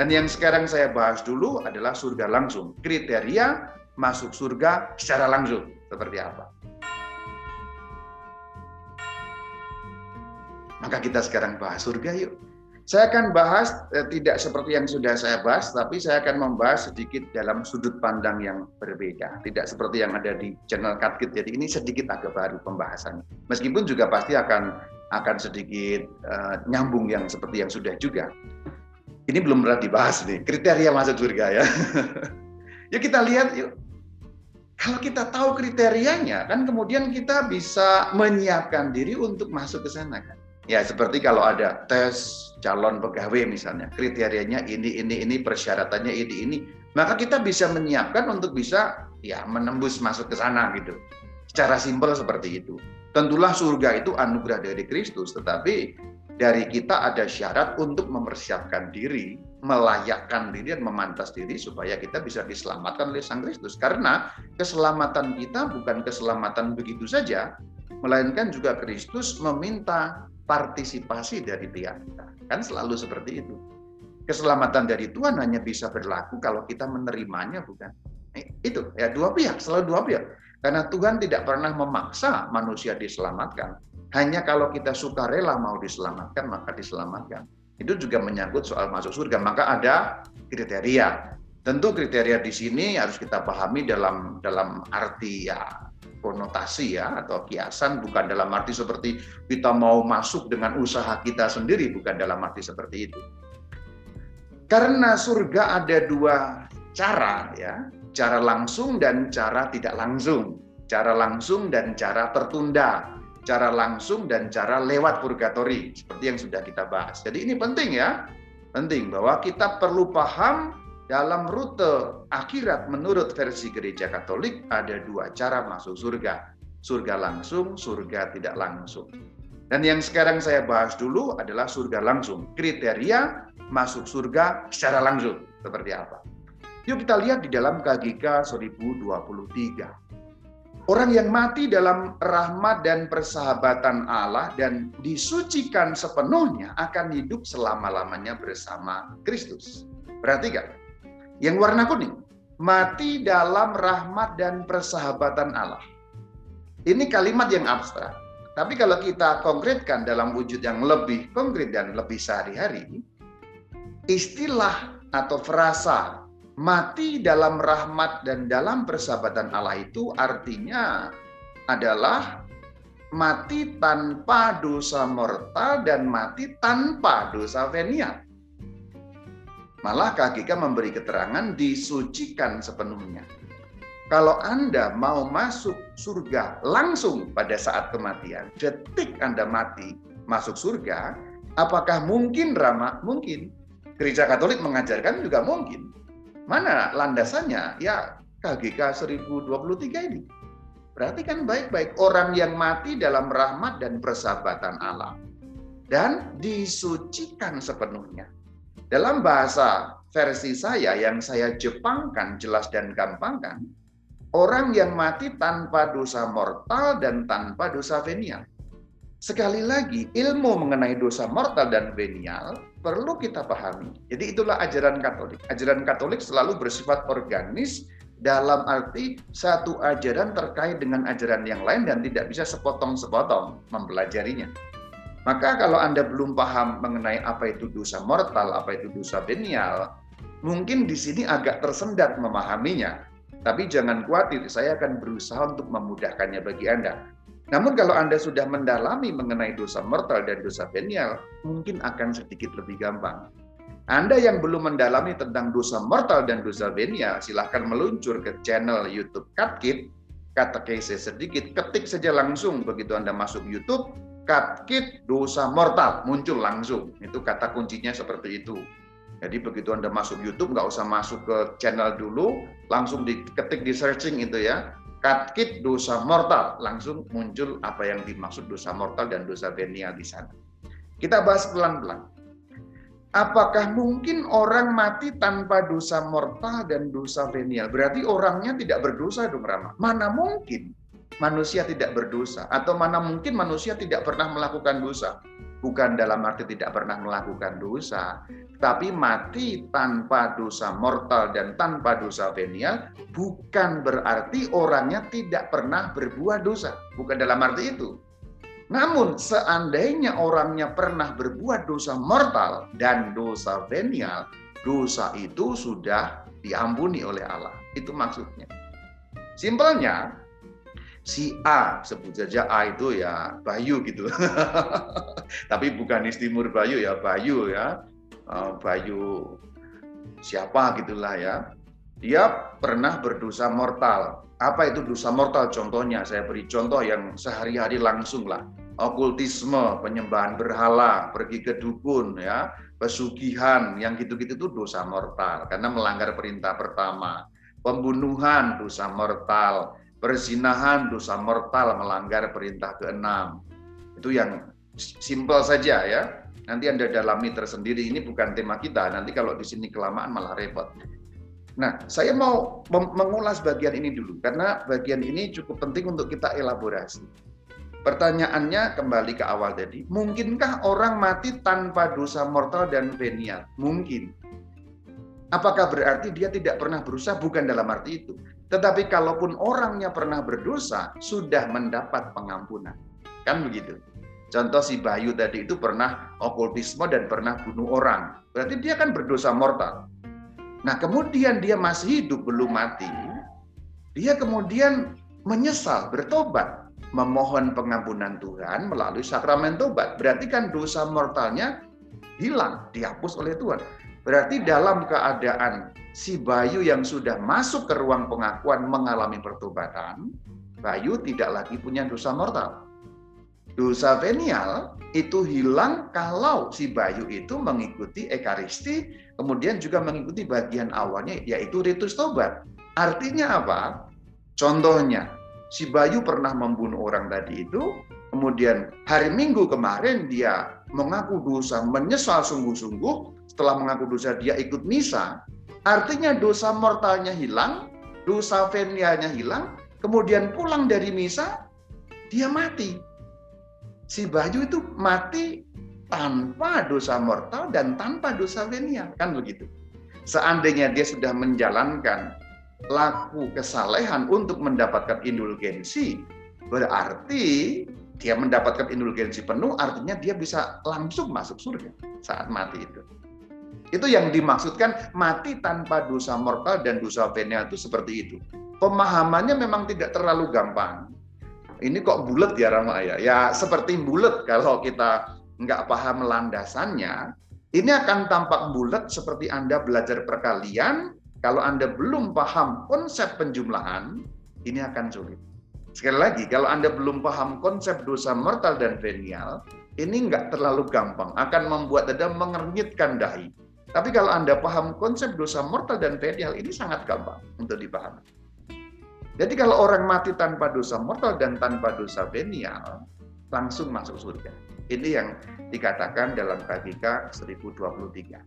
Dan yang sekarang saya bahas dulu adalah surga langsung. Kriteria masuk surga secara langsung seperti apa? Maka kita sekarang bahas surga yuk. Saya akan bahas eh, tidak seperti yang sudah saya bahas, tapi saya akan membahas sedikit dalam sudut pandang yang berbeda. Tidak seperti yang ada di channel Katkit. Jadi ini sedikit agak baru pembahasannya. Meskipun juga pasti akan akan sedikit uh, nyambung yang seperti yang sudah juga. Ini belum pernah dibahas nih kriteria masuk surga ya. yuk kita lihat yuk. Kalau kita tahu kriterianya kan kemudian kita bisa menyiapkan diri untuk masuk ke sana kan. Ya seperti kalau ada tes calon pegawai misalnya, kriterianya ini ini ini persyaratannya ini ini, maka kita bisa menyiapkan untuk bisa ya menembus masuk ke sana gitu. Secara simpel seperti itu. Tentulah surga itu anugerah dari Kristus, tetapi dari kita ada syarat untuk mempersiapkan diri, melayakkan diri dan memantas diri supaya kita bisa diselamatkan oleh Sang Kristus. Karena keselamatan kita bukan keselamatan begitu saja, melainkan juga Kristus meminta partisipasi dari pihak kita. Kan selalu seperti itu. Keselamatan dari Tuhan hanya bisa berlaku kalau kita menerimanya, bukan? Eh, itu ya dua pihak, selalu dua pihak. Karena Tuhan tidak pernah memaksa manusia diselamatkan. Hanya kalau kita suka rela mau diselamatkan, maka diselamatkan. Itu juga menyangkut soal masuk surga. Maka ada kriteria. Tentu kriteria di sini harus kita pahami dalam dalam arti ya konotasi ya atau kiasan bukan dalam arti seperti kita mau masuk dengan usaha kita sendiri bukan dalam arti seperti itu. Karena surga ada dua cara ya, cara langsung dan cara tidak langsung, cara langsung dan cara tertunda, cara langsung dan cara lewat purgatori seperti yang sudah kita bahas. Jadi ini penting ya, penting bahwa kita perlu paham dalam rute akhirat menurut versi gereja Katolik ada dua cara masuk surga. Surga langsung, surga tidak langsung. Dan yang sekarang saya bahas dulu adalah surga langsung. Kriteria masuk surga secara langsung. Seperti apa? Yuk kita lihat di dalam KGK 1023. Orang yang mati dalam rahmat dan persahabatan Allah dan disucikan sepenuhnya akan hidup selama-lamanya bersama Kristus. Perhatikan, yang warna kuning, mati dalam rahmat dan persahabatan Allah. Ini kalimat yang abstrak. Tapi kalau kita konkretkan dalam wujud yang lebih konkret dan lebih sehari-hari, istilah atau frasa mati dalam rahmat dan dalam persahabatan Allah itu artinya adalah mati tanpa dosa mortal dan mati tanpa dosa venial. Malah KGK memberi keterangan disucikan sepenuhnya. Kalau Anda mau masuk surga langsung pada saat kematian, detik Anda mati masuk surga, apakah mungkin Rama? Mungkin. Gereja Katolik mengajarkan juga mungkin. Mana landasannya? Ya KGK 1023 ini. Berarti kan baik-baik orang yang mati dalam rahmat dan persahabatan Allah dan disucikan sepenuhnya. Dalam bahasa versi saya yang saya jepangkan jelas dan gampangkan, orang yang mati tanpa dosa mortal dan tanpa dosa venial. Sekali lagi, ilmu mengenai dosa mortal dan venial perlu kita pahami. Jadi itulah ajaran Katolik. Ajaran Katolik selalu bersifat organis dalam arti satu ajaran terkait dengan ajaran yang lain dan tidak bisa sepotong-sepotong mempelajarinya. Maka kalau Anda belum paham mengenai apa itu dosa mortal, apa itu dosa venial, mungkin di sini agak tersendat memahaminya. Tapi jangan khawatir, saya akan berusaha untuk memudahkannya bagi Anda. Namun kalau Anda sudah mendalami mengenai dosa mortal dan dosa venial, mungkin akan sedikit lebih gampang. Anda yang belum mendalami tentang dosa mortal dan dosa venial, silahkan meluncur ke channel YouTube Katkit, kata sedikit, ketik saja langsung begitu Anda masuk YouTube, katkit dosa mortal muncul langsung. Itu kata kuncinya seperti itu. Jadi begitu Anda masuk YouTube, nggak usah masuk ke channel dulu, langsung diketik di searching itu ya. Katkit dosa mortal, langsung muncul apa yang dimaksud dosa mortal dan dosa venial di sana. Kita bahas pelan-pelan. Apakah mungkin orang mati tanpa dosa mortal dan dosa venial? Berarti orangnya tidak berdosa dong Rama. Mana mungkin? manusia tidak berdosa atau mana mungkin manusia tidak pernah melakukan dosa. Bukan dalam arti tidak pernah melakukan dosa, Tapi mati tanpa dosa mortal dan tanpa dosa venial bukan berarti orangnya tidak pernah berbuat dosa. Bukan dalam arti itu. Namun seandainya orangnya pernah berbuat dosa mortal dan dosa venial, dosa itu sudah diampuni oleh Allah. Itu maksudnya. Simpelnya, si A sebut saja A itu ya Bayu gitu. Tapi bukan Istimur Bayu ya Bayu ya. Eh, Bayu siapa gitulah ya. Dia pernah berdosa mortal. Apa itu dosa mortal? Contohnya saya beri contoh yang sehari-hari langsung lah. Okultisme, penyembahan berhala, pergi ke dukun ya, pesugihan, yang gitu-gitu itu dosa mortal karena melanggar perintah pertama. Pembunuhan dosa mortal, Perzinahan dosa mortal melanggar perintah keenam. Itu yang simpel saja ya. Nanti Anda dalami tersendiri. Ini bukan tema kita. Nanti kalau di sini kelamaan malah repot. Nah, saya mau mengulas bagian ini dulu karena bagian ini cukup penting untuk kita elaborasi. Pertanyaannya kembali ke awal tadi, mungkinkah orang mati tanpa dosa mortal dan venial? Mungkin. Apakah berarti dia tidak pernah berusaha? Bukan dalam arti itu. Tetapi kalaupun orangnya pernah berdosa, sudah mendapat pengampunan. Kan begitu. Contoh si Bayu tadi itu pernah okultisme dan pernah bunuh orang. Berarti dia kan berdosa mortal. Nah kemudian dia masih hidup, belum mati. Dia kemudian menyesal, bertobat. Memohon pengampunan Tuhan melalui sakramen tobat. Berarti kan dosa mortalnya hilang, dihapus oleh Tuhan. Berarti dalam keadaan si Bayu yang sudah masuk ke ruang pengakuan mengalami pertobatan, Bayu tidak lagi punya dosa mortal. Dosa venial itu hilang kalau si Bayu itu mengikuti Ekaristi, kemudian juga mengikuti bagian awalnya yaitu ritus tobat. Artinya apa? Contohnya, si Bayu pernah membunuh orang tadi itu, kemudian hari Minggu kemarin dia mengaku dosa, menyesal sungguh-sungguh, setelah mengaku dosa dia ikut misa, Artinya dosa mortalnya hilang, dosa venialnya hilang, kemudian pulang dari misa, dia mati. Si Bayu itu mati tanpa dosa mortal dan tanpa dosa venial, kan begitu. Seandainya dia sudah menjalankan laku kesalehan untuk mendapatkan indulgensi, berarti dia mendapatkan indulgensi penuh, artinya dia bisa langsung masuk surga saat mati itu. Itu yang dimaksudkan mati tanpa dosa mortal dan dosa venial itu seperti itu. Pemahamannya memang tidak terlalu gampang. Ini kok bulat ya Rama ya? Ya seperti bulat kalau kita nggak paham landasannya. Ini akan tampak bulat seperti Anda belajar perkalian. Kalau Anda belum paham konsep penjumlahan, ini akan sulit. Sekali lagi, kalau Anda belum paham konsep dosa mortal dan venial, ini nggak terlalu gampang, akan membuat Anda mengernyitkan dahi. Tapi kalau Anda paham konsep dosa mortal dan venial ini sangat gampang untuk dipahami. Jadi kalau orang mati tanpa dosa mortal dan tanpa dosa venial, langsung masuk surga. Ini yang dikatakan dalam KGK 1023.